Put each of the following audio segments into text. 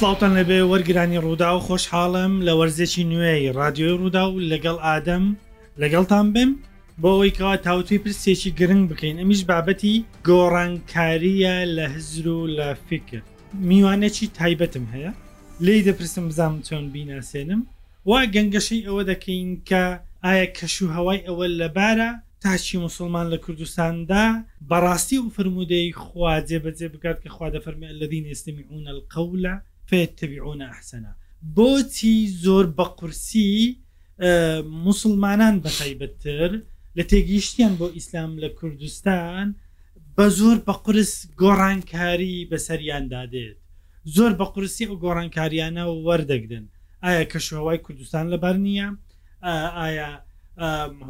سلاوتان لەبێ وەرگرانی ڕوودا و خۆشحاڵم لە وەرزێکی نوێی رادیۆی ڕوودا و لەگەڵ ئادەم لەگەڵتان بم بۆ ئەوەی کەوا تاوتوی پرسێکی گرنگ بکەین ئەمیش بابەتی گۆڕانکاریە لە هزر و لە فکر میوانەکی تایبەتم هەیە لی دەپرسم بزانام چۆن بیناسێنم وا گەنگەشەی ئەوە دەکەین کە ئایا کەش و هەوای ئەوە لەبارە تاچی مسلمان لە کوردستاندا بەڕاستی و فرموودەی خوا جێبەجێ بکات کە خوا دەفەرمی لەدین ئێستمی عونە القولە فێتتەبیعۆنە ئەحسەنە بۆچی زۆر بە قورسی مسلمانان بە تایبەتتر لە تێگەیشتیان بۆ ئیسلام لە کوردستان بە زۆر بە قرس گۆڕانکاری بەسەریاندادێت زۆر بە قرسی و گۆڕانکاریانە وەردەگرن ئایا کەشوهوای کوردستان لەبەر نییە ئایا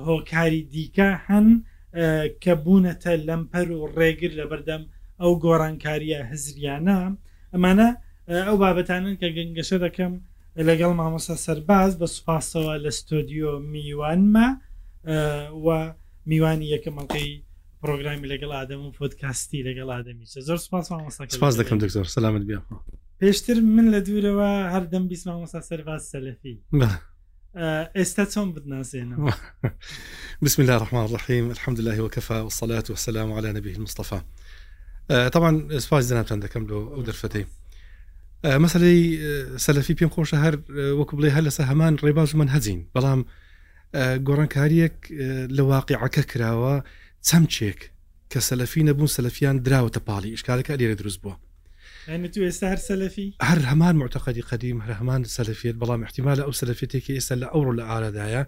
هۆکاری دیکە هەن کە بوونەتە لەمپەر و ڕێگر لە بەردەم ئەو گۆڕانکاریە هزریانە ئەمانە ئەو بابەتانن کە گەنگەشە دەکەم لەگەڵ مامۆسا سەرباز بە سوپاسەوە لە ستۆدیۆ میوانمە و میوانی یەکە مەڵقی پرۆگرامی لەگەڵ ئادەم و پۆتکاستی لەگەڵ ئادەمی زۆر سپاس سپاس دەکەم زۆر سلامت بیا پێشتر من لە دوورەوە هەردەم بیست مامۆسا سەرباز سەلەفی ئێستا چۆن بدناسێنەوە بسم الله الرحمن الرحيم الحمد لله وكفى والصلاة والسلام على نبيه المصطفى طبعا سپاس دەناتان دەکەم لۆ ئەو دەرفەتەی مەسلەی سەلەفی پێم خۆشە هەر وەکو بڵێ هەر لەسە هەمان ڕێباز من هەزین بەڵام گۆڕانکاریەک لە واقعەکە کراوە چەمچێک کە سەلەفی نەبوون سەلفیان دراوەتە پاڵی شکارەکە لێرە دروست بووە ئێستا هەر سەلفی هەر هەمان مرتقدی قدیم هەر هەمان سەلفیت بەڵام احتیمالە ئەو سەلفێتێکی ئێستا لە ئەوڕۆ لە ئارادایە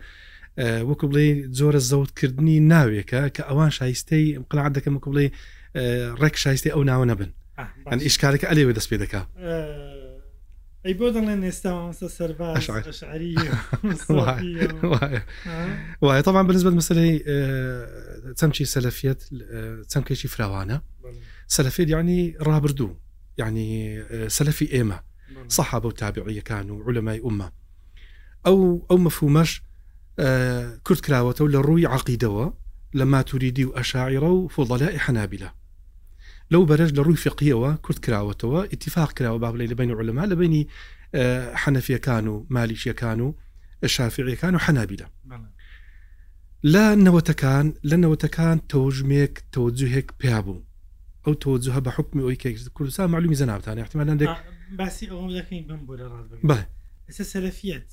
وەکو بڵێ زۆرە زەوتکردنی ناوێکە کە ئەوان شایستەی قلع دەکەم وکو بڵێ ڕێک شایستی ئەو ناوە نەبن ئەن ئیشکارێک ئەلێوێ دەست پێ دەکا ئەی بۆ دەڵێن ئێستا ئەسە سەرعری وایە تاوان بنسبت مەسەی چەمچی سەلفیت چەمکێکی فراوانە سەلفێت یانی ڕابردوو یعنی سەلفی ئێمە سەحاب و تابعیەکان و علەمای ئومە ئەو ئەو مەفومەش کورت کراوەتەوە لە ڕووی عقیدەوە لە ماتوریدی و ئەشاعرە و فۆڵەلای حەنابیلە لەو بەرەش لە ڕووی فقیەوە کورت کراوەتەوە اتفاق کراوە بابلی لە بین ولەما لە بینی حەنەفیەکان و مالیشیەکان و شافعیەکان و حەنابیدا لە نەوەتەکان لە نەوەتەکان تەوژمێک تەوجوهێک پیا بوو ئەو تۆجوهە بە حکمی ئەوی کێک کوردستان معلومی زەناوتان احتیمان لەندێک باسی ئەوم دەکەین بم بۆ لە ڕات بە سەرەفیت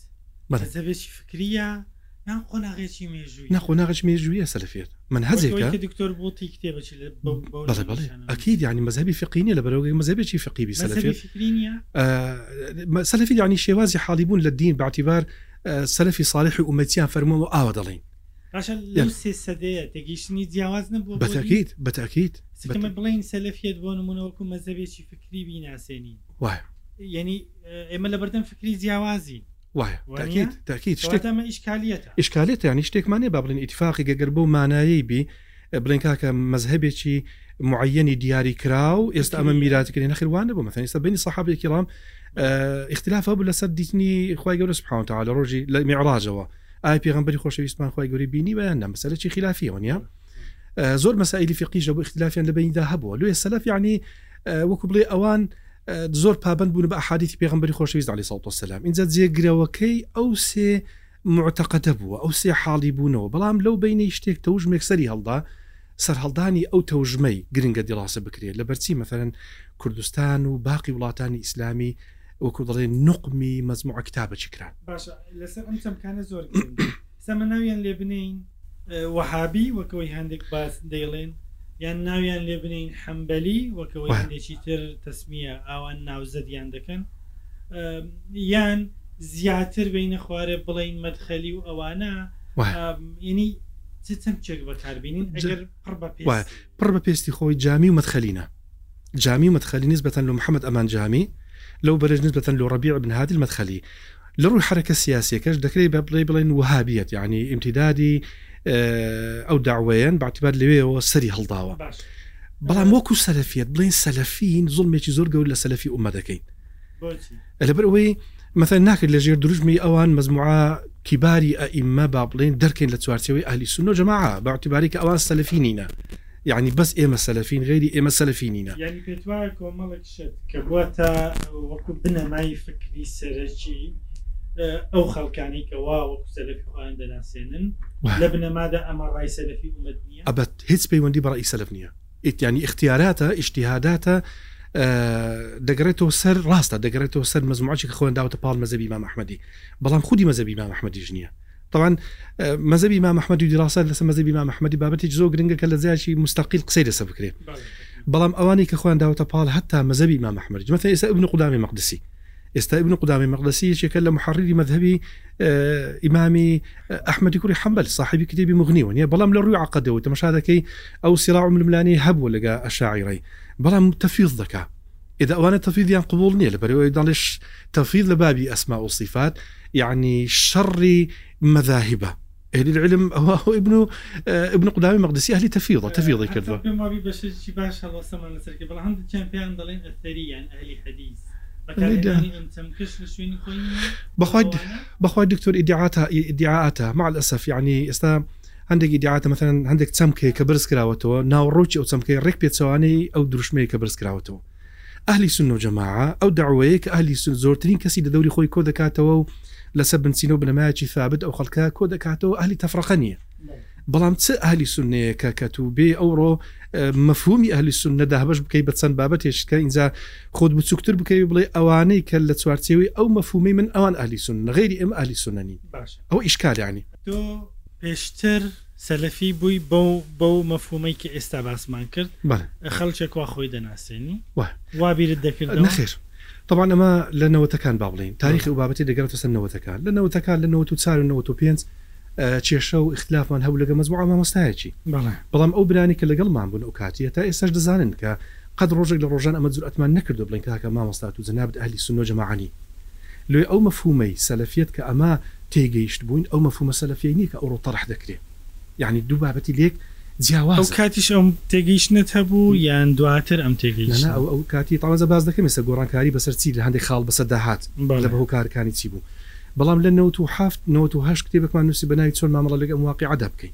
بەێکی فکریە ناخۆناغش مێژویە سەلفێت من هەزێکە دکتۆر بۆتی کتێبڵێ بڵێ ئەکیید ینی مەذهبی فقینی لە بەرەوەی مەذهبێکی فقیبی سەلفێت سەلفی ینی شێوازی حالی بوون لە دین باعتیبار سەلفی ساڵحی ئومەتیان فەرمەوە ئاوە دەڵین تێگەیشتنی جیاواز نبوو بەتاکییت بەتاکییت بڵین سەلفێت بۆ نمونەوەکو مەذهبێکی فکری بیناسێنی وایە یعنی ئێمە لە بەردەم فکری جیاوازی وایە تاکییت شتێکمە ئیشکالێت ئیشکالێت یانی شتێکمانێ با بڵین ئیتفاقی گەگەر بۆ مانایی بی بڵین کاکە مەزهبێکی معەنی دیاری کرا و ئێستا ئەمە میراتکردێن نەخیروانە بۆ مەثەن ئستا بینی سەحابێکی ڕام اختلاف بوو لەسەر دیتنی خی گەورە سپاونتا لە ڕۆژی لە میعراژەوە ئای پێغمبەری خۆشەویستمان خی گەوری بینی بەیان نەمەسەرکی خلافیەوە نیە زۆر مەسائلی فقیش بۆ اختلافیان لە بینیدا هەبووە لێ سەلف یعنی وەکو بڵێ ئەوان زۆر پابند بوون بە حادیتی پێغمبری خۆشویست علی ساوت سلام اینجا جێگرەوەکەی ئەو سێ معتەقەتە بووە ئەو سێ حاڵی بوونەوە بەڵام لەو بینەی شتێک تەوژمێکسەری هەڵدا سەررهڵدانی ئەو تەوژمەی گرنگە دیڵاسە بکرێت لە بەرچی مەفەرەن کوردستان و باقی وڵاتانی ئیسلامی وەکو دەڵێ نقمی مەزموع کتابە چکران باشەکانە زۆر سەمەناویان لێ بنین وهابی وەکەوەی هەندێک باس دەیڵێن یان ناویان لێ بنین حەمبەلی وەکەوەیانێکی تر تەسمیە ئەوان ناوزەدیان دەکەن یان زیاتر بینە خوارێ بڵین مەدخەلی و ئەوانە ینی چەند چێک بەکاربیین پڕ بە پێستی خۆی جامی و مەدخەلینە جامی و مەدخەلی نیست بەتەن لە محەممەد ئەمان جامی لەو بەرج نسبەن لە ڕبیع بن هادی مەدخەلی لەڕووی حرەکە سیاسەکەش دەکرێت بە بڵێ بڵێن وهابیت یعنی امتیدادی ئەو داوەیەن باعتیبات لەوێەوە سەری هەڵداوە بەڵام وەکو سەلفیت بڵین سەلفین زڵمێکی زۆر گەور لە سەلفی ئومە دەکەین لەبەر ئەوەی مثل ناکرد لە ژێر دروژمی ئەوان مەزموعا کیباری ئەئیممە با بڵێن دەکەین لە چوارچەوەی ئالی سنۆ جەماع باعتیباری کە ئەوان سەلفینینە یعنی بەس ئێمە سەلفین غێری ئێمە سەلفینینە کە بووە وەکو بنەمای فکری سەرەکی ئەو خەڵکانی کەوا وەکو سەلفی خوۆیان دەناسێنن لە بنەمادا ئەمە ڕای سەلفی ئەبەت هیچ پەیوەندی بەڕی سەلف نییە ئیتیانی اختیاراتە ئیشتیهاداتە دەگرێتەوە سەر ڕاستە دەگرێتەوە سەر مەزموعی خوێنداوتە پاڵ مەزەبی ما مححمەدی بەڵام خودی مەزەبی ما مححمەدی ژنیە طبعاً مەزەبی ما مححمەدی دیڕاستە لەسە مەزەبی ما مححمەدی بابەتی زۆ گرنگگە کە لە زیاشی مستەقیل قسەی لەسە بکرێت بەڵام ئەوانی کە خوێنداوتە پاڵ هەتا مەزەبی ما مححمەدی مەتە ئێستا ابن قدامی مەقدسی ئێستا ابن قدامی مەقدسی یەکێکە لە محڕری مذهبی ئیمامی ئەحمەدی کوری حمبل صاحبی کتێبی مغنیوە نیە بەڵام لە ڕووی عقدەوە تەمەشادەکەی ئەو سیراوم لملانی هەبوو لەگە ئەشاعیڕی بەڵام تەفیز دکا إذا أوانا تفيض قبول نية لبريوي دانش تفيض لبابي أسماء وصفات يعني شر مذاهبة أهل العلم هو ابن ابن قدامي مقدسي أهل تفيضة تفيضة كذا ما بي بس شي باش الله سمعنا سركي بلا هم دجان في عندنا أثري عن أهل حديث بەخوای دکتۆر ئیدعاتە ئیدعاتە مع ئەسف یعنی ئێستا هەندێک ئیدعاتە مەەن هەندێک چەمکەیە کە برزکراوەتەوە ناوڕۆکی ئەو چەمکەی ڕێک پێچوانەی ئەو دروشمەیە کە برزکراوەتەوە ئەهلی سن و جەماع ئەو داوەیە کە ئەهلی سن زۆرترین کەسی لە دەوری خۆی کۆ دەکاتەوە و لەسەر بنچینە و بنەمایکی ثابت ئەو خەڵکە کۆ دەکاتەوە ئەهلی تەفرەقە نیە بەڵام چ ئالی سونەیەەکە کە تو بێ ئەوڕۆ مەفهومی ئەلی سون نەداهبش بکەی بە چەند بابەتێشکە اینجا خۆت بچووکتر بکەی بڵێ ئەوانەی کە لە چوارچێوی ئەو مەفهومی من ئەوان ئالی سون نغێری ئەم ئالی سونەنی ئەو ئیشکالیانی تۆ پێشتر سەلەفی بووی بەو بەو مەفهومەی کە ئێستا باسمان کرد خەڵچێکوا خۆی دەناسێنی وابیرت دەکرد نخێر طبعا ئەمە لە نەوەتەکان با بڵین تاریخی و بابەتی دەگەرتە سەر نەوەتەکان لە نەوەتەکان لە 1995 کێشە و اختلافان هەوو لەگە مەزبوع مامۆستایەکی بەڵام ئەو برانی کە لەگەڵمان بوون ئەو کاتیە تا ئێستاش دەزانن کە قەت ڕۆژێک لە ڕۆژان ئەمە زورەتمان نەکردو بڵین کاکە مامۆستات و جناب ئەلی سنۆجمماعانی لێ ئەو مەفومەی سەلفیت کە ئەما تێگەیشت بووین ئەو مەفومە سەلفی نیە کە ئەوڕۆ تەرح دەکرێت یعنی دوو بابەتی لێک جیاواز کاتیش ئەم تێگەیشتنت هەبوو یان دواتر ئەم تێگەیشت ئەو کاتی تازە باز دەکەم ێستا گۆڕانکاری بەسەر چی لە هەندێک خاڵ بەسەر داهات لە بەهۆ کارەکانی چی بوو بەڵام لە 1970 کتێبەکمان نووسی بەناوی چۆن مامەڵە لەگە واقع عدا بکەین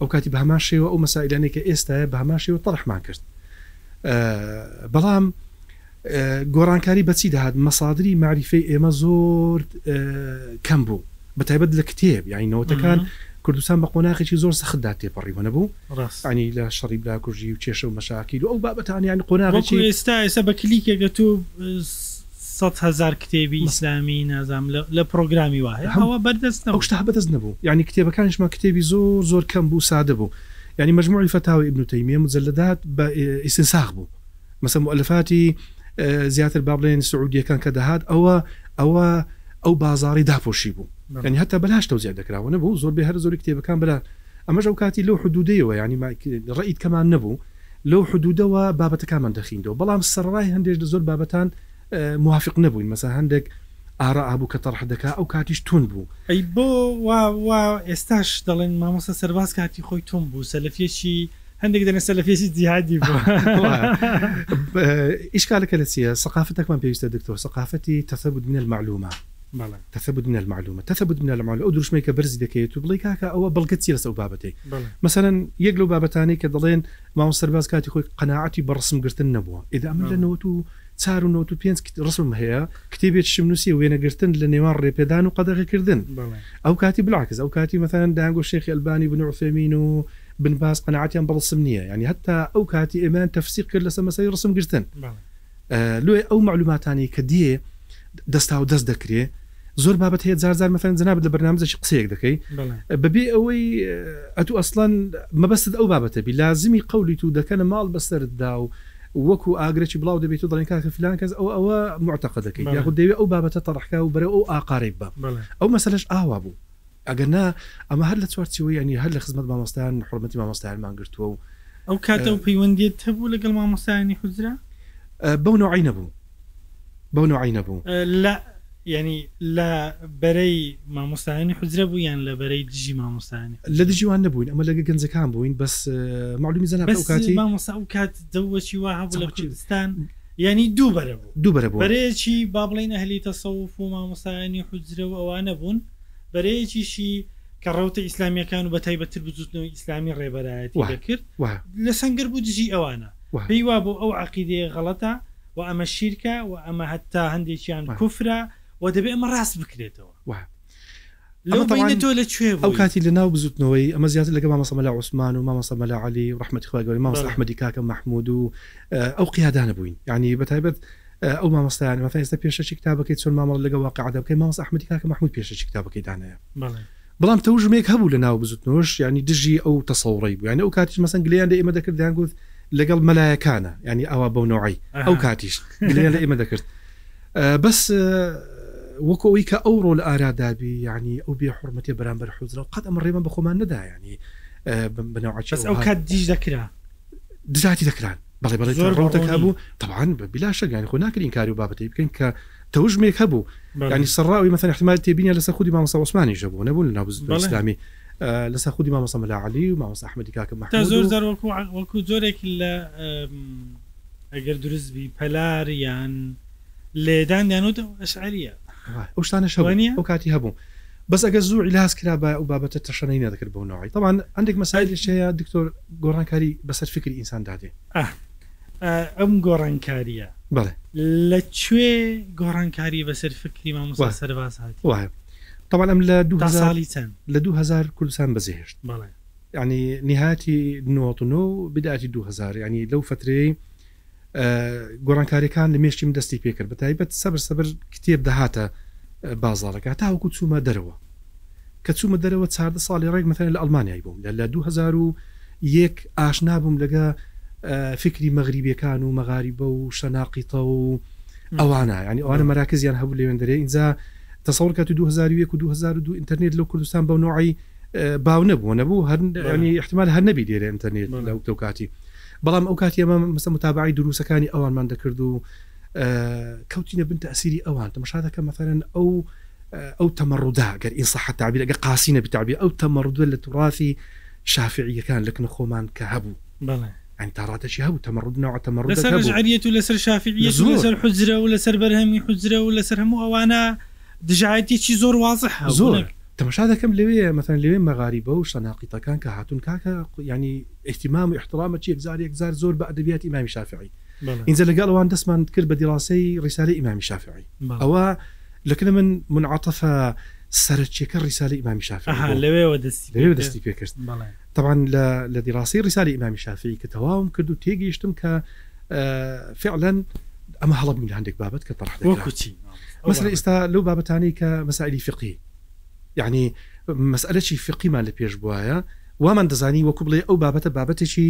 ئەو کاتی بە هەماشەوە ئەو مەسائلانێک کە ئێستاە بە هەماشەوە تەرحمان کرد بەڵام گۆڕانکاری بەچی داهات مەسادری معریفەی ئێمە زۆر کەم بوو بەتایبەت لە کتێب یاینەوەتەکان کوردستان بە قۆناخێکی زۆر سەخدا تێپەڕیوە نەبوو ڕاستانی لە شەڕی بلاکوژی و کێشە و مەشاکیل و ئەو بابەتانیان قۆناغێکی ئێستا ئێستا بە کلیکێکگە تو هزار کتێبی ئیسلامی نازام لە پرۆگرامی وایەوە بەردەست شتا بەدەست نەبوو ینی کتێبەکانشمە کتێبی زۆر زۆر کەم بوو سادە بوو ینی مەجموعی فتاوی ابنوتەیمە مزلدات بە ئیسساخ بوو مەسم مؤلفاتی زیاتر بابلێن سعودیەکان کە دەهات ئەوە ئەوە ئەو بازاری داپۆشی بوو ینی هەتا بەلاشتە زیاد دەکراوە نەبوو زۆر بە هەر زۆری کتێبەکان بلا ئەمەش ئەو کاتی لەو حدودەوە ینی ڕیت کەمان نەبوو لەو حدودەوە بابەتەکانمان دەخینەوە بەڵام سەرڕای هەندێک زۆر بابەتان موافق نەبووین مەسا هەندێک ئارا ئابوو کە تەڕح دەکا ئەو کاتیش تون بوو ئەی بۆ ئێستاش دەڵێن مامۆسە سەرباز کاتی خۆی تون بوو سەلفێکی هەندێک دەنە سەلفێکی جیهادی بوو ئیشکالەکە لە چیە سەقافتەکمان پێویستە دکتۆر سەقافەتی تەسەبوت منە المعلومە تەثبت من المعلومە تەثبت من المال ئەو دروشمی کە برزی دەکەوێت و بڵی کاکە ئەوە بەڵگە چی لەسە بابەتی مثلەن یەک لەو بابەتانی کە دەڵێن ماوە سەرباز کاتی خۆی قەنەعاتی بەڕسم گرتن نەبووە ئێدا من لە نەوە و 5 ڕسم هەیە کتێبێت شم نووسی وێنەگرتن لە نێوان ڕێپێدان و قەدەغەکردن ئەو کاتی بلاکز ئەو کاتی مەتەن داگۆ شێخی ئەلبانی بنوفێمین و بنباس قەنعاتیان بەڵسم نییە ینی هەتا ئەو کاتی ئێمان تەفسیق کرد لەسە مەسی ڕسم گرتن لێ ئەو معلوماتانی کە دیێ دەستا و دەست دەکرێ زۆر بابەت هەیە زارزار مەفەن جناب لە بەنامزەش قسەیەک دەکەی بەبێ ئەوەی ئەتو ئەسلان مەبەست ئەو بابەتە بی لازمی قولی تو دەکەن ماڵ بەسەردا و وەکو ئاگرێکی بڵاو دەبێت و دڵێن کاکە فلان کەس ئەو ئەوە معتەق دەکەیت یاخود دەوێت ئەو بابەتە تەڕحکا و بەرە ئەو ئاقارێک بە ئەو مەسلش ئاوا بوو ئەگەرنا ئەمە هەر لە چوارچەوەی ینی هەر لە خزمەت مامۆستایان حرمەتی مامۆستایانمان گرتووە و ئەو کاتە و پەیوەندیت هەبوو لەگەڵ مامۆستایانی حوزرا بەو نوعی نەبوو بەو نوعی نەبوو لە ینی لە بەرەی مامۆستانی حزرە بوو یان لە بەرەی دژی مامۆستانی لە دژیوان نەبووین ئەمە لەگە گەنجەکان بووین بەس معلومی زەنا کاتی مامۆسا و کات دەوەچی وا هەبوو لە کوردستان ینی دوو بەرە بوو دوو بەرە بوو بەرەیەکی با بڵین ئەهلی تەسەوف و مامۆسانی حزرە و ئەوانە بوون بەرەیەکیشی کە ڕوتە ئیسلامیەکان و بە تایبەتر بزوتنەوە ئیسلامی ڕێبەرایەتی کرد لە سنگەر بوو دژی ئەوانە پێی وا بۆ ئەو عقیدەیە غەڵەتە و ئەمە شیرکە و ئەمە هەتا هەندێکیان کوفرە و دەبێت ئەمە ڕاست بکرێتەوە تۆ لەکوێ ئەو کاتی لەناو بزوتنەوەی ئەمە زیاتر لەگە مامەسەمە لە عوسمان و مامەسەمە لە علی ڕحمەتخوا گەوری ماوەس ئەحمەدی کاکە مححمود و ئەو قیادانە بووین ینی بەتایبەت ئەو مامەستایان مەفە ئێستا پێشەشی کتابەکەی چۆن مامەڵ لەگە واقعدا بکەی ماوەس ئەحمەدی کاکە محمود پێشەشی کتابەکەی دانەیە بەڵام تەوژمێک هەبوو لە ناو بزوتنەوەش ینی دژی ئەو تەسەڵڕی بوو یعنی ئەو کاتیش مەسەن گلیان لە ئێمە دەکردیان گوت لەگەڵ مەلایەکانە ینی ئەوە بەو نوعی ئەو کاتیش لە ئێمە دەکرد بەس وەکەوەی کە ئەوڕۆ لە ئارادابی یعنی ئەو بێ حرمەتی بەرامبەر حوزرا قەت ئەمە ڕێمە بە خۆمان نەدا ینی بناوچەس ئەو کات دیش دەکرا دزاتی دەکران بەڵێ بەڵێ ڕوتەکە بوو تاوان بلا شەگەانی خۆ ناکرین کاری و بابەتی بکەین کە تەوژمێک هەبوو ینی سەرراوی مەثل احتمال تێبینە لەسەر خودی مامەسا عوسمانی ژەبوو نەبوو لە نابوو ئسلامی لەسەر خودی مامەسە مەلا علی و مامەسا ئەحمەدی کاکە مە زۆر وەکو زۆرێک لە ئەگەر دروستبی پەلار یان لێدان دانوت ئەشعریە ئەو شتانە شەوانە ئەو کاتی هەبوو بەس ئەگە زوو علاس کرا بە ئەو بابەتە تەشەنەی نەدەکرد بۆنەوەی تاوان ئەندێک مەسایل شەیە دکتۆر گۆڕانکاری بەسەر فکری ئینسان دادێ ئەم گۆڕانکاریە بڵێ لە کوێ گۆڕانکاری بەسەر فکری مامۆستا سەرباز هاات وایە طبعا ئەم لە دو ساڵی چەند لە 2000 کوردستان بەزیهشت بڵێ ینی نهاتی 99 بداتی 2000 ینی لەو فترەی گۆڕانکاریەکان لە مێشتیم دەستی پێکرد بە تایبەت سەبر سەبر کتێب دەهاتە بازارەکە تاوەکو چوومە دەرەوە کە چوومە دەرەوە چاردە ساڵی ڕێک مەتەن لە ئەلمانیای بووم لە 2001 ئاشنا بووم لەگە فکری مەغریبیەکان و مەغاریبە و شەناقیتە و ئەوانە ینی ئەوانە مەراکزیان هەبوو لەوێندرێ اینجا تەسەڵ کات 2001 و 2002 ئینتەرنێت لە کوردستان بە نوعی باو نەبوو نەبوو هەرنی احتمال هەر نەبی دێرە ئینتەرنێت لەو کاتی. بەڵام ئەو کاتی ئەمە مەسە متابعی دروستەکانی ئەوانمان دەکرد و کەوتینە بن تاسیری ئەوان تەمەشا دەکە مەثەرەن ئەو ئەو تەمەڕوودا گەر ئینساح تعبیر ئەگە قاسینە بتابی ئەو تەمەڕوودە لە توڕافی شافعیەکان لەکنە خۆمان کە هەبوو بڵێ يعني تاراتشي هبو تمرد نوع تمرد لسر جعلية لسر شافعية لسر حجرة ولسر برهمي حجرة ولسر هم أوانا دجعاتي شي زور واضح زور تەمەشا دەکەم لەوێ مەەن لەوێ مەغاری بە و شەناقیتەکان کە هاتون کاکە ینی احتیمام و احترامە چی 1زار زۆر بە ئەدەبیات ئیمامی شافعی اینجا لەگەڵوان دەستمان کرد بە دیڕاسی ریسالی ئیمامی شافعی ئەوە لەکن من منعاتەفە سەرچێکە ریسالی ئیمامی شافی لەوێەوە دەستی دەستی پێکرد طبعاان لە دیڕاستی ریسالی ئیمامی شافی کە تەواوم کرد و تێگەیشتم کە فعلەن ئەمە هەڵب میل هەندێک بابەت کە تەڕحوەکوچی مثل ئێستا لەو بابەتانی کە مەسائلی فقی یعنی مەسئلەی فقیمان لە پێش بواە وامان دەزانی وەکو بڵێ ئەو بابەتە بابەتێکی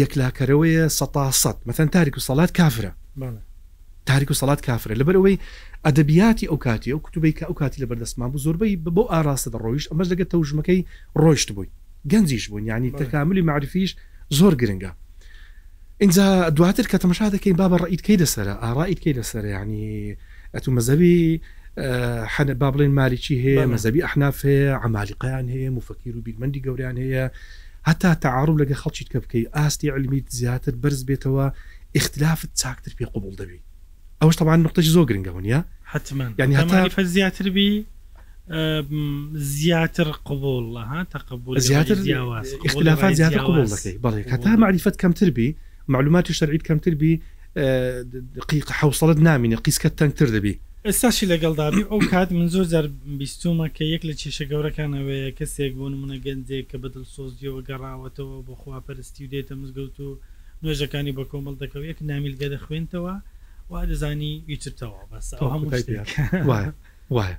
یەکلاکەرەوەیە سەد مەەن تاریک و سەڵات کافرە تاریک و سەڵات کافرە لەبەرەوەی ئەدەبیاتی ئەو کاتی ئەو کتوبی کە ئەو کاتی لە بەردەستمان بوو زۆربەی بۆ ئاراستە ڕۆیشت ئەمەش لەگە تەوژمەکەی ڕۆیشت بووی گەنجیش بوون ینی تەکاملی معرفیش زۆر گرنگە اینجا دواتر کە تەمەشا دەکەین بابە ڕئیتکەی دەسرە ئاڕائیتکەی لەسەر ینی ئەتو مەزەوی حەنە با بڵێن مالیکی هەیە مەزەبی ئەحناف هەیە ئەمالیقیان هەیە مفەکیر و بیرمەندی گەوریان هەیە هەتا تعاڕوب لەگە خەڵکیت کە بکەی ئاستی علمیت زیاتر بەرز بێتەوە اختلافت چاکتر پێ قوبڵ دەبی ئەوش تەوان نقطەش زۆ گرنگەونە حما ینی هەتا زیاتر بی زیاتر قبول ها تقبل زیاتر اختلافات زیاتر قبول دەکەی بەڵێ هەتا معریفت کەمتر بی معلوماتی شەرعیت کەمتر بی دقیق حوصلت نامینە قیسکە تەنگتر دەبی ئێستاشی لەگەڵدابی ئەو کات من زۆر جار بیستومە کە یەک لە چێشە گەورەکانەوەەیە کەسێک بۆ نمونە گەندێک کە بەدڵ سۆزیەوە گەڕاوەتەوە بۆ خواپەرستی و دێتە مزگەوت و نوێژەکانی بە کۆمەڵ دەکەوت یەک نامیلگە دەخوێنتەوە وا دەزانی ویچتەوە بەس وایە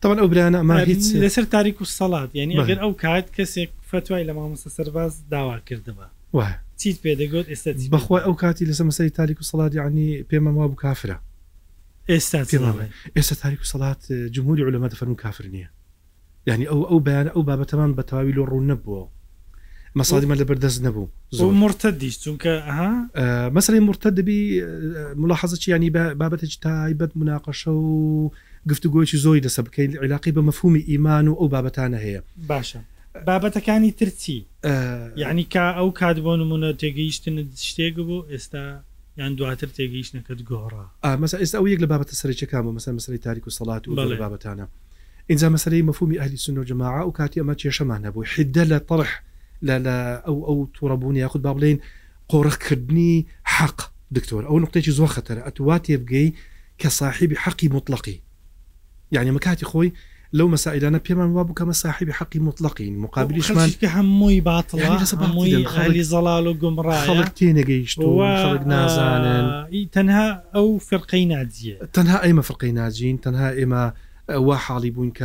تاوان ئەو برانە ئەما هیچ لەسەر تاریک و سەڵات یعنی ئەگەر ئەو کات کەسێک فتوای لە مامۆسە سەرباز داوا کردەوە وایە چیت پێدەگوت ئێستا بەخوای ئەو کاتی لەسە مەسی تاریک و سەڵاتی عنی پێمەما بوو کافرە ئێستا ئێستا تاریک و سەڵات جمهوری علممە دەفەرم کافر نییە یعنی ئەو ئەو بەیان ئەو بابەتەمان بە تەواوی لۆ ڕوو نەبووە مەسادیمە لە بەردەست نەبوو زۆر مرتە دیش چونکە مەسری مرتە دەبی ملاحەزەی ینی بابەتێکی تایبەت مناقەشە و گفتوگۆیی زۆی دەسە بکەین علاقی بە مەفهومی ئیمان و ئەو بابەتانە هەیە باشە بابەتەکانی ترچی یعنی کا ئەو کات بۆ نمونە تێگەیشتن شتێک بوو ئێستا یان دواتر تێگەیش نەکەت گۆڕا مەسا ئێستا ئەو یەک لە بابەتە سەرچەکانمە مەسە مەسری تاریک و سەڵات و بابەتانە اینجا مەسەری مەفومی ئەهلی سنە جماع و کاتی ئەمە کێشەمان نەبوو حیدە لە تەڕح لە ئەو ئەو تووڕەبوونی یاخود با بڵێن قۆڕخکردنی حەق دکتۆر ئەو نقطێکی زۆر خەتەر ئەتوات تێبگەی کە صاحبی حەقی مطلقی یعنی مەکاتی خۆی لەو مەسائلانە پێمان وا بکەمە ساحبی حەقی مطلقین مقابلیشمان هەمووی باتڵی زەڵال و گمڕ تێنەگەیشت نازانن تەنها ئەو فرقەی ناجیە تەنها ئێمە فرقەی ناجین تەنها ئێمە وا حاڵی بوون کە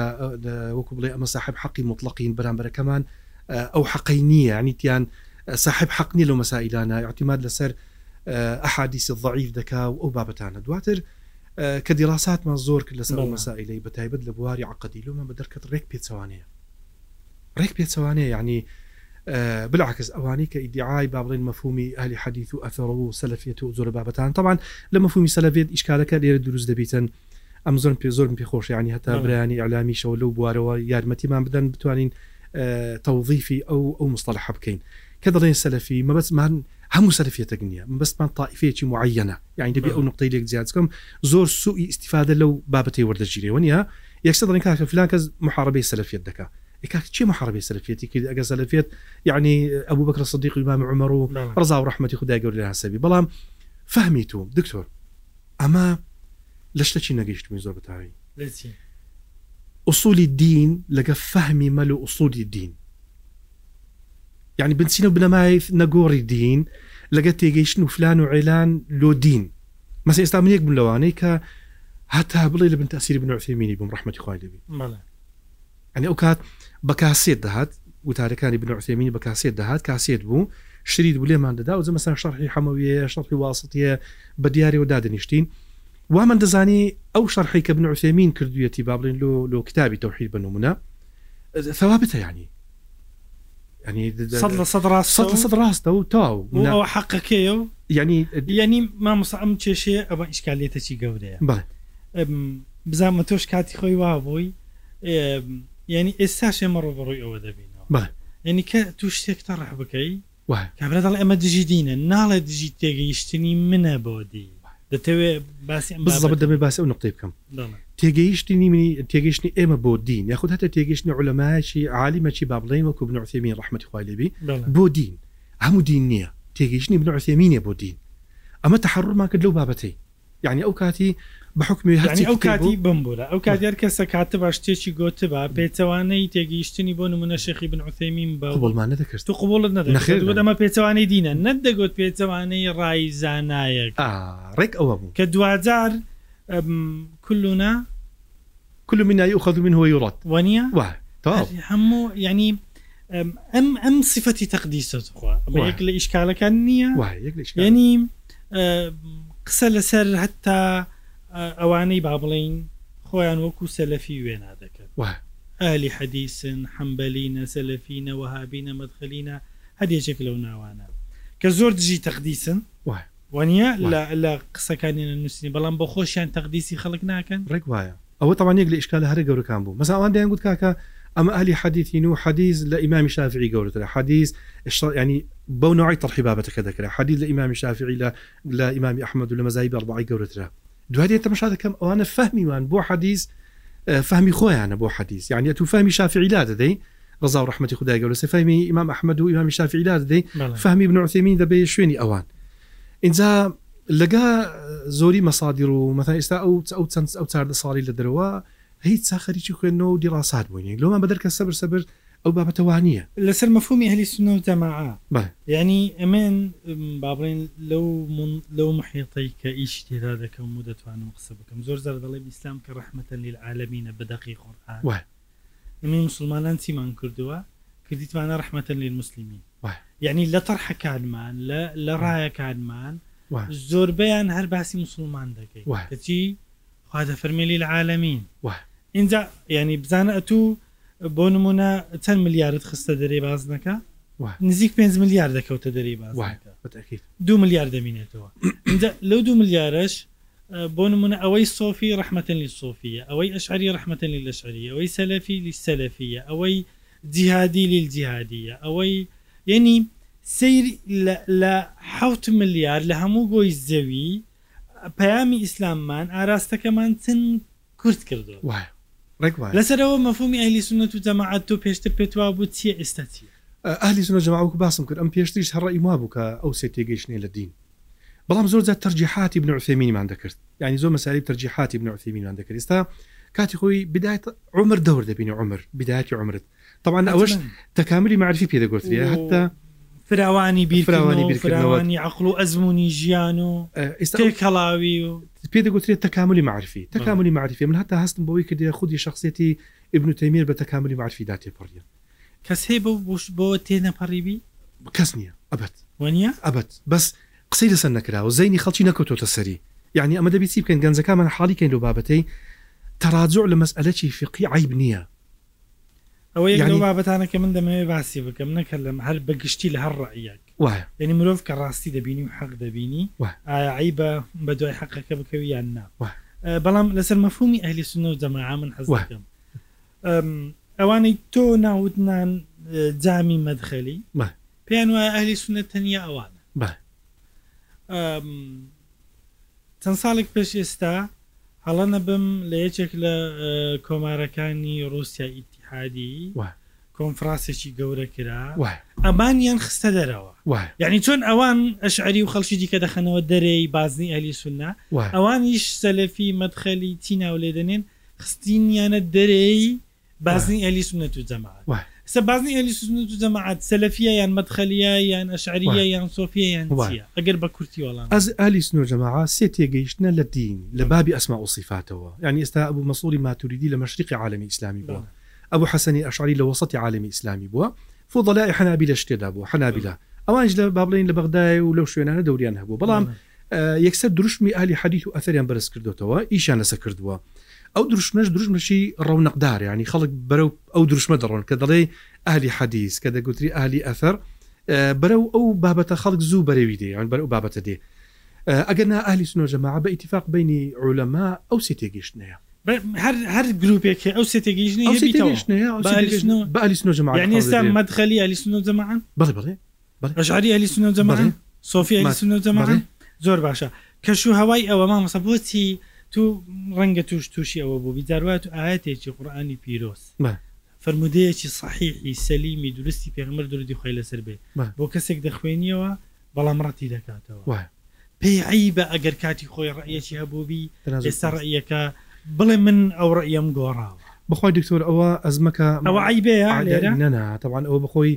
وەکو بڵێ ئەمە ساحب حەقی مطلقین بەرامبەرەکەمان ئەو حەقی نییە عنیتیان ساحب حەقنی لەو مەسائلانە اعتیماد لەسەر ئەحادیسی ضعیف دەکا و ئەو بابەتانە دواتر کە دیڕاستمان زۆر کرد لەسەر مەسائلەی بەتایبەت لە بواری عقدیلومە بە دەرکەت ڕێک پێچوانەیە ڕێک پێچوانەیە یعنی بلعکس ئەوانی کە ئیدعای بابڵین مەفهومی ئەلی حەدیث و ئەفەڕ و سەلفێت و زۆر بابەتان تاوان لە مەفهومی سەلفێت ئیشکالەکە لێرە دروست دەبیتن ئەم زۆر پێ زۆر پێخۆش ینی هەتا برانی ئەلامیشەوە لەو بوارەوە یارمەتیمان بدەن بتوانین تەوظیفی ئەو ئەو مستەلح بکەین کە دەڵێن سەلفی مەبەتمان هەموو سەرفێتە نیە بەستمان تاائفەیەکی معەنە یعنی دەبێ ئەو نقطەی لێک زیاتکەم زۆر سوئی استیفادە لەو بابەتی وەردەگیرەوە نیە یەکسە دڵین کاکە فلان کەس محاربەی سەلفێت دکات چی محاربی سەرفێتی کرد ئەگە سەلفێت یعنی ئەبوو بکر صدیق بام عمر و ڕزا و ڕحمەتی خدای گەور لە هەسەبی بەڵام فەهمی تو دکتۆر ئەمە لەشتە چی نەگەیشتمی زۆر بەتاوی ئوسولی دین لەگە فەهمی مەل و ئوسودی دین یعنی بنچینە بنەمای نەگۆڕی دین لەگە تێگەیشتن و فلان و عێلان لۆ دین مەس ئێستا من یەک بن لەوانەی کە هەتا بڵێ لە بن تاسیری بنوعفێمینی بم ڕحمەتی خوای لەبی ئەنی ئەو کات بە کاسێت دەهات وتارەکانی بنوعفێمینی بە کاسێت دەهات کاسێت بوو شرید بولێمان دەدا و زمەسان شەرحی حەمەویە شەڕی واسطە بە دیارەوە دادنیشتین وامان دەزانی ئەو شەرحی کە بنوعفێمین کردویەتی با بڵین لۆ لۆ کتابی تەوحید بنمونە ثوابتە ینی صد ڕاستە و تاو حقەکەی و ینی ینی مامۆسا ئەم کێشێ ئەمە ئیشکالێتە چی گەورەیە بزانمە تۆش کاتی خۆی وا بووی ینی ئێستا شێمە ڕۆبڕووی ئەوە دەبینەوە ینی کە تو شتێکتە ڕح بکەی کابراڵ ئەمە دژی دینە ناڵێ دژی تێگەیشتنی منە بۆ دی دەتەوێت باسی بەبدەمێ باسی ئەو نقطی بکەم تێگەیشتنی منی تێگەشتنی ئێمە بۆ دین یاخود هەتە تێگەشتنی علەمایکی عالیمەکی با بڵێن وەکو بنعسیمین ڕحمەتی خوالبی بۆ دین هەموو دین نییە تێگەیشتنی بنعسیمینە بۆ دین ئەمە تحڕمان کرد لەو بابەتی یعنی ئەو کاتی بەحکمی ئەو کاتی بمبە ئەو کاتیار کەسە کاتە باش شتێکی گوتبە پێچەوانەی تێگەیشتنی بۆ نمونە شێخی بن عوسیمین بەڵمانە دەکەست و قوڵت نەدەمە پێچەوانەی دینە نەت دەگوت پێچەوانەی ڕای زانایەک ڕێک ئەوە بوو کە دوجار كلنا كل منا يؤخذ منه ويرد ونيا هەموو ینی ئەم ئەم سفەتی تەقدیسەخوا یەک لە ئیشکالەکان نییە ینی قسە لەسەر هەتا ئەوانەی با بڵین خۆیان وەکو سەلەفی وێنا دەکەن ئالی حەدیسن حەمبەلینە سەلەفینە وهابینە مەدخەلینە هەدێچێک لەو ناوانە کە زۆر دژی تەقدیسن وای وانە لە قسەکانی نووسنی بەڵام بە خۆشیان تەقدیسی خەڵک ناکەن ڕێک وایە ئەوە تەوانێک لە ئشکال هەر گەورەکان بوو مەساوان دەیان گوت کاکە ئەمە ئەلی حەدیین و حەدیز لە ئیمامی شافعی گەورەتە حەدیز ینی بەو نوعی تەرحی بابەتەکە دەکرا حەدید لە ئیمامی شافعی لە لە ئیمامی ئەحمد و لە مەزای بەڕبعی گەورەترا دوای تەمەشا دەکەم ئەوانە فەهمیوان بۆ حەدیز فەهمی خۆیانە بۆ حەدیز یعنی تو فەهمی شافعی لا دەدەی ڕزا و ڕحمەتی خدای گەورە سفەهمی ئیمام ئەحمد و ئیمامی شافعی لا دەدەی فەهمی بنوعسیمین دەبێ شوێنی ئەوان اینجا لەگە زۆری مەسادیر و مەتا ئێستا ئەو ئەو چەند ئەو چاردە ساڵی لە دەرەوە هیچ ساخەریی خوێنەوە و دیڕاسات بووین لۆمان بەدەر کە سەبر سەبر ئەو بابەتەوانیە لەسەر مەفهومی هەلی سنە جەماع یعنی ئەمێن بابڕین لەو لەو مححیطی کە ئیش تێدا دەکەم و دەتوانم قسە بکەم زۆر زەر دەڵێ ئیسلام کە ڕحمەتە للعالمینە بەدەقی خۆرآن ئەمین مسلمانان چیمان کردووە کردیتوانە ڕحمەتە للمسللیمین یعنی لە تەرحەکانمان لە ڕایەکانمان زۆربیان هەر باسی مسلمان دەکەیت چی خوادە فەرمیلی لە عاالمین اینجا ینی بزانە ئەتوو بۆ نمونە چەند ملیارد خستە دەرێ باز نەکە نزیک 5 ملیار دەکەوتە دەری باز دو ملیار دەمینێتەوە لەو دو ملیارش بۆ نمونە ئەوەی سۆفی ڕحمەتەن لی سۆفیە ئەوەی ئەشعری ڕحمەتەن لی لەشعری ئەوەی سەلەفی لی سەلەفیە ئەوەی جیهادی لیل جیهادیە ئەوەی یعنی سیر لە حوت ملیار لە هەموو بۆی زەوی پەیامی ئیسلاممان ئاراستەکەمان چەند کورت کردو لەسەرەوە مەفهومی ئەلی سنت و جەماعات تۆ پێشتر پێتوا بوو چیە ئێستا چیە ئەهلی سنە جەماوەکو باسم کرد ئەم پێشتیش هەڕی ما بووکە ئەو سێ تێگەیشتێ لە دین بەڵام زۆر زیات تەرجیحاتی بنعفێمینیمان دەکرد یعنی زۆر مەساری تەرجیحاتی بنعفێمینیان دەکرد ئستا کاتی خۆی بدایت عمر دەور دەبینی عمر بدایەتی عمرت طبعا ئەوەش تەکاملی معرفی پێدەگوتری حتا فراوانی بیر فراوانی بیرکردنەوەنی عقل و ئەزمموی ژیان و ئستا کەڵاوی و پێدەگوترێت تەکاملی معرفی تەکاملی معرفی من هەتا هەستم بەوەی کردی خودی شخصێتی ئبن تەمیر بە تەکاملی معرفی دا تێپەڕە کەس هەیە بە بۆ تێنەپەڕیبی کەس نییە ئەبەت وە ئەبەت بەس قسەی لەسەر نەکراوە زەینی خەڵکی نەکەوتۆتە سەری یعنی ئەمە دەبیی بکەن گەنجەکانمان حالی کەین لە بابەتەی تەراجوع لە مەسئلەی فقی عیب نییە ئەوە یعنی بابەتانەکە من دەمەوێت باسی بکەم نەکە لەم هەر بەگشتی لە هەر ڕایەک وایە یعنی مرۆڤ کە ڕاستی دەبینی و حەق دەبینی ئاعی بە بە دوای حەقەکە بکەوی یان نا بەڵام لەسەر مەفهومی ئەهلی سنە و دەما من حەزەکەم ئەوانەی تۆ ناوتنان جامی مەدخەلی پێیان وایە ئەهلی سنە تەنیا ئەوانە چەند ساڵێک پێش ئێستا هەڵە نەبم لە یەکێک لە کۆمارەکانی رووسیا ئیتی حادی کۆنفرانسێکی گەورە کرا ئەمانیان خستە دەرەوە یعنی چۆن ئەوان ئەشعری و خەڵکی دیکە دەخەنەوە دەرەی بازنی ئەلی سولنا ئەوانیش سەلەفی مەدخەلی تینا و لێدەنێن خستینیانە دەرەی بازنی ئەلی سونەت و جەماعات سە بازنی ئەلی سونەت و جەماعات سەلەفیە یان مەدخەلیە یان ئەشعریە یان سۆفیە ئەگەر بە کورتی وڵام ئەز ئەلی سنۆ جەماعا سێ تێگەیشتە لە دین لە بابی ئەسما ئۆسیفاتەوە یعنی ئێستا ئەبوو مەسوڵی ماتوریدی لە مەشرقی عالمی ئسلامی بووە ئەبوو حەسەنی ئەشعری لە وسطی عالمی ئسلامی بووە فڵای حنابی لە شتێدا بوو حنابیلا ئەوانش لە بابلین لە بەغدای و لەو شوێنانە دەوران هەبوو بەڵام یەکسەر دروشمی ئالی حەدیت و ئەثریان بەرز کردوتەوە ئیشان لەسە کردووە ئەو دروشمەش دروژمەشی ڕونەقدار ینی خەڵک بەرەو ئەو دروشمە دەڕۆن کە دەڵێ ئالی حەدیز کە دەگوتری ئالی ئەثەر بەرەو ئەو بابەتە خەڵک زوو بەرەوی دێ یان بەرەو بابەتە دێ ئەگەر نا ئالی سنۆژەما بە ئیتفاق بینی عولەما ئەو سێ تێگەشتنەیە هەر گرروپێکی ئەو سێتێگەیژنیستا مدخەلی ئەلیسنۆ جەمان ڕژاری ئەلیسنۆ جەمان سۆفی ئەلیسنۆ جەمان زۆر باشە کەش و هەوای ئەوە مامەسە بۆچی تو ڕەنگە توش تووشی ئەوە بوو بیداروات ئاەتێکی قورآانی پیرۆست فرمودەیەکی صحیحی سەلیمی درستی پێغمر درودی خۆی لەسەر بێ بۆ کەسێک دەخوێنیەوە بەڵام ڕەتی دەکاتەوە پێی عی بە ئەگەر کاتی خۆی ڕەیەکی هەبووبی ئێستا ڕەیەکە بڵێ من ئەو ڕەیم گۆڕاوە بخوای دکتۆر ئەوە ئەزمەکە ئەوە عیبێ ننا تاوان ئەوە بخۆی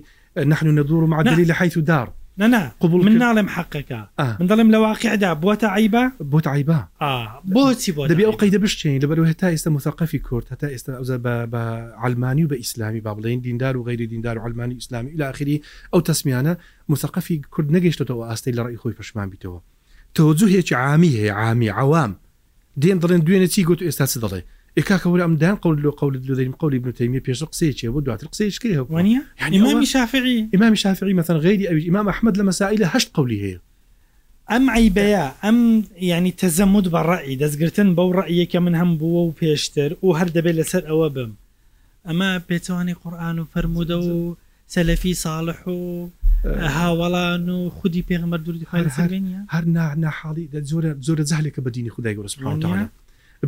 نحن ندور معدلی لە حیث دار ننا قبول من ناڵێم حقەکە من دەڵێم لە واقعدا بۆتە عیبا بۆت عیبا بۆچی بۆ دەبێ ئەو قەیدە بشتین لەبەر هەتا ئێستا مثقفی کورد هەتا ئێستا ئەوزە بە علمانی و بە ئیسلامی با بڵێن دیندار و غیری دیندار و علمانی ئیسلامی لە آخری ئەو تەسمیانە مثقفی کورد نەگەشتەوە ئاستی لە ڕی خۆی پشمان بیتەوە تۆ زوهێکی عامی هەیە عامی عوام دێن دڵێن دوێنە چی گوت ئێستا چ دەڵێ کاکەور ئەمدان قول لە قول دەیم قولی بنتەیمی پێش قسێکێ بۆ دواتر قسێشکری هەوانە ئمامی شافعی ئمامی شافعی مەەن غیری ئەوی ئمام ئەحمد لە مەسائل لە هەشت قولی هەیە ئەم عیبەیە ئەم ینی تەزەمود بە ڕعی دەستگرتن بەو ڕعیەکە من هەم بووە و پێشتر و هەر دەبێت لەسەر ئەوە بم ئەمە پێچوانی قورآن و فرەرمودە و سەلەفی ساڵح و هاوەڵان و خودی پێغمە دووری هەر ناحاڵی زۆرە زۆرە جاالێکە بە دینی خدای گەورە سبحانه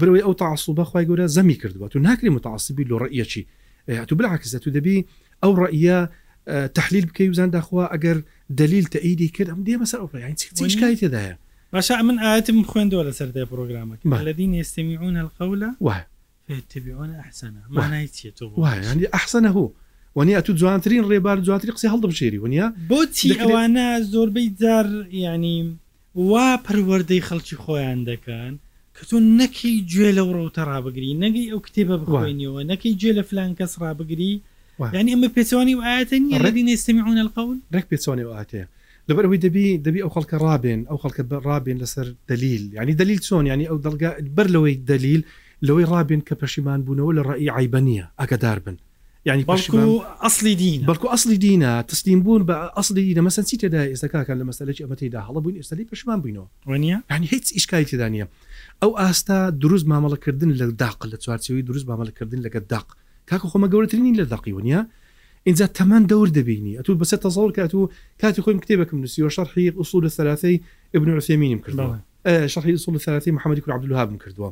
برەوەی ئەو تاسوبە خخوای گەورە زەمی کردووە تو ناکری متعسبی لۆ ڕەیەکی تو بلعکسە تو دەبی ئەو ڕەیە تحلیل بکەی وزان داخوا ئەگەر دلیل تەئیدی کرد ئەم دێ مەسەر ئەوڕیشکای تێدایە باشە من ئاەتم خوێندەوە لە سەردای پرۆگرامەکە لەدین ئێستمیعون القولە وای تبیعون ئەحسنە مانای چێت وای ئەحسنە هو ونیا تو جوانترین ڕێبار جواتری قسی هەڵدە بشێری ونیا بۆچی ئەوانە زۆربەی جار ینی وا پەروەەردەی خەڵکی خۆیان دەکەن کە تۆ نەکەی گوێ لەو ڕەوتە ڕابگری نەگەی ئەو کتێبە بخوێنیەوە نەکەی گوێ لە فلان کەس ڕابگری ینی ئەمە پێچوانی و ئاەتە نیە ڕدی نێستمیون القون ڕێک پێچوانی و ئااتەیە لەبەر ئەوی دەبی دەبی ئەو خەڵکە ڕابێن ئەو خەڵکە ڕابێن لەسەر دلیل ینی دلیل چۆن ینی ئەو دەلگا بەر لەوەی دلیل لەوەی ڕابێن کە پەشیمان بوونەوە لە ڕێی عیبەنە ئەگەدار بن يعني بەڵکو ئەاصلی دین بەڵکو ئەاصلی دینە تسلیم بوون بە ئەاصلی دینە مەسەن چیتەدا ئێستاکان لە مەسلەی ئەمەتیدا هەڵە بوون ئێستای پشمان بووینەوە ینی هیچ ئیشکای تدانە ئەو ئاستا دروست مامەڵەکردن لە داق لە چوارچەوەی دروست مامەلەکردن لەگە داق کاکە خۆمە گەورەترین لە داقی ونیە اینجا تەمان دەور دەبینی ئەتو بەسەر تەزڵ کات و کاتی خۆیم کتێبەکەم نووسیوە شەرحی ئوسول لە سەراسی ابن عسێمینیم کردەوە شەحی ئوسول لە سەراسی محەممەدی کوردلوهابم کردووە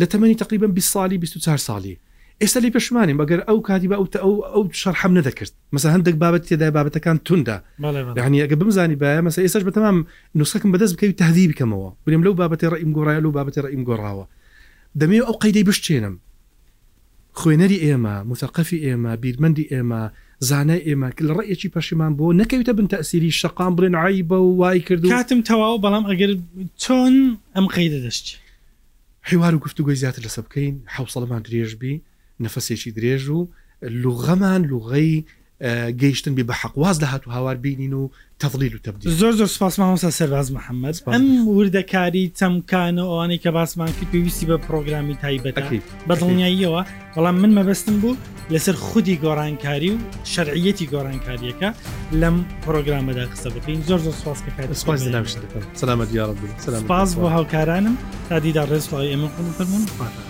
لە تەمەنی تقریبا 20 سالی 24 سالی ئێستا لی پشمانین بەگەر ئەو کاتی بە ئەوتە ئەو ئەو شەرحەم نەدەکرد مەسا هەندێک بابەت تێدای بابەتەکان توندا یعنی ئەگە بمزانی باە مەسا ئێستاش بەتەمام نوسخەکەم بەدەست بکەوی تهدی بکەمەوە بریم لەو بابەتی ڕئیم گۆڕایە لەو بابەتی ڕئیم گۆڕاوە دەمێ ئەو قەیدەی بشتێنم خوێنەری ئێمە متەقەفی ئێمە بیرمەندی ئێمە زانە ئێمە لە ڕێکی پەشیمان بۆ نەکەویتە بن تەسیری شقام بڵێن عی بە وای کرد کاتم تەواو بەڵام ئەگەر چۆن ئەم قەیدە دەشت حیوار و گفتوگوی زیاتر لەسە بکەین حوسڵمان درێژبی نەفەسێکی درێژ و لوغەمان لوغەی گەیشتن بێ بە حەقواز لە هاتو هاوار بینین و تەفلیل و تبدی زۆر زۆر سپاسماوەسا سەرواز محەممەد ئەم وردەکاری چەمکانە ئەوانەی کە باسمان کرد پێویستی بە پرۆگرامی تایبەت بە دڵنیاییەوە بەڵام من مەبەستم بوو لەسەر خودی گۆرانانکاری و شەرعەتی گۆرانانکاریەکە لەم پرۆگرامەدا قسە بکەین زۆر زۆر سپاس سلامەت یاڕ سپاس بۆ هاوکارانم تا دیدا ڕێزڵی ئێمە قون فەرمون پاتە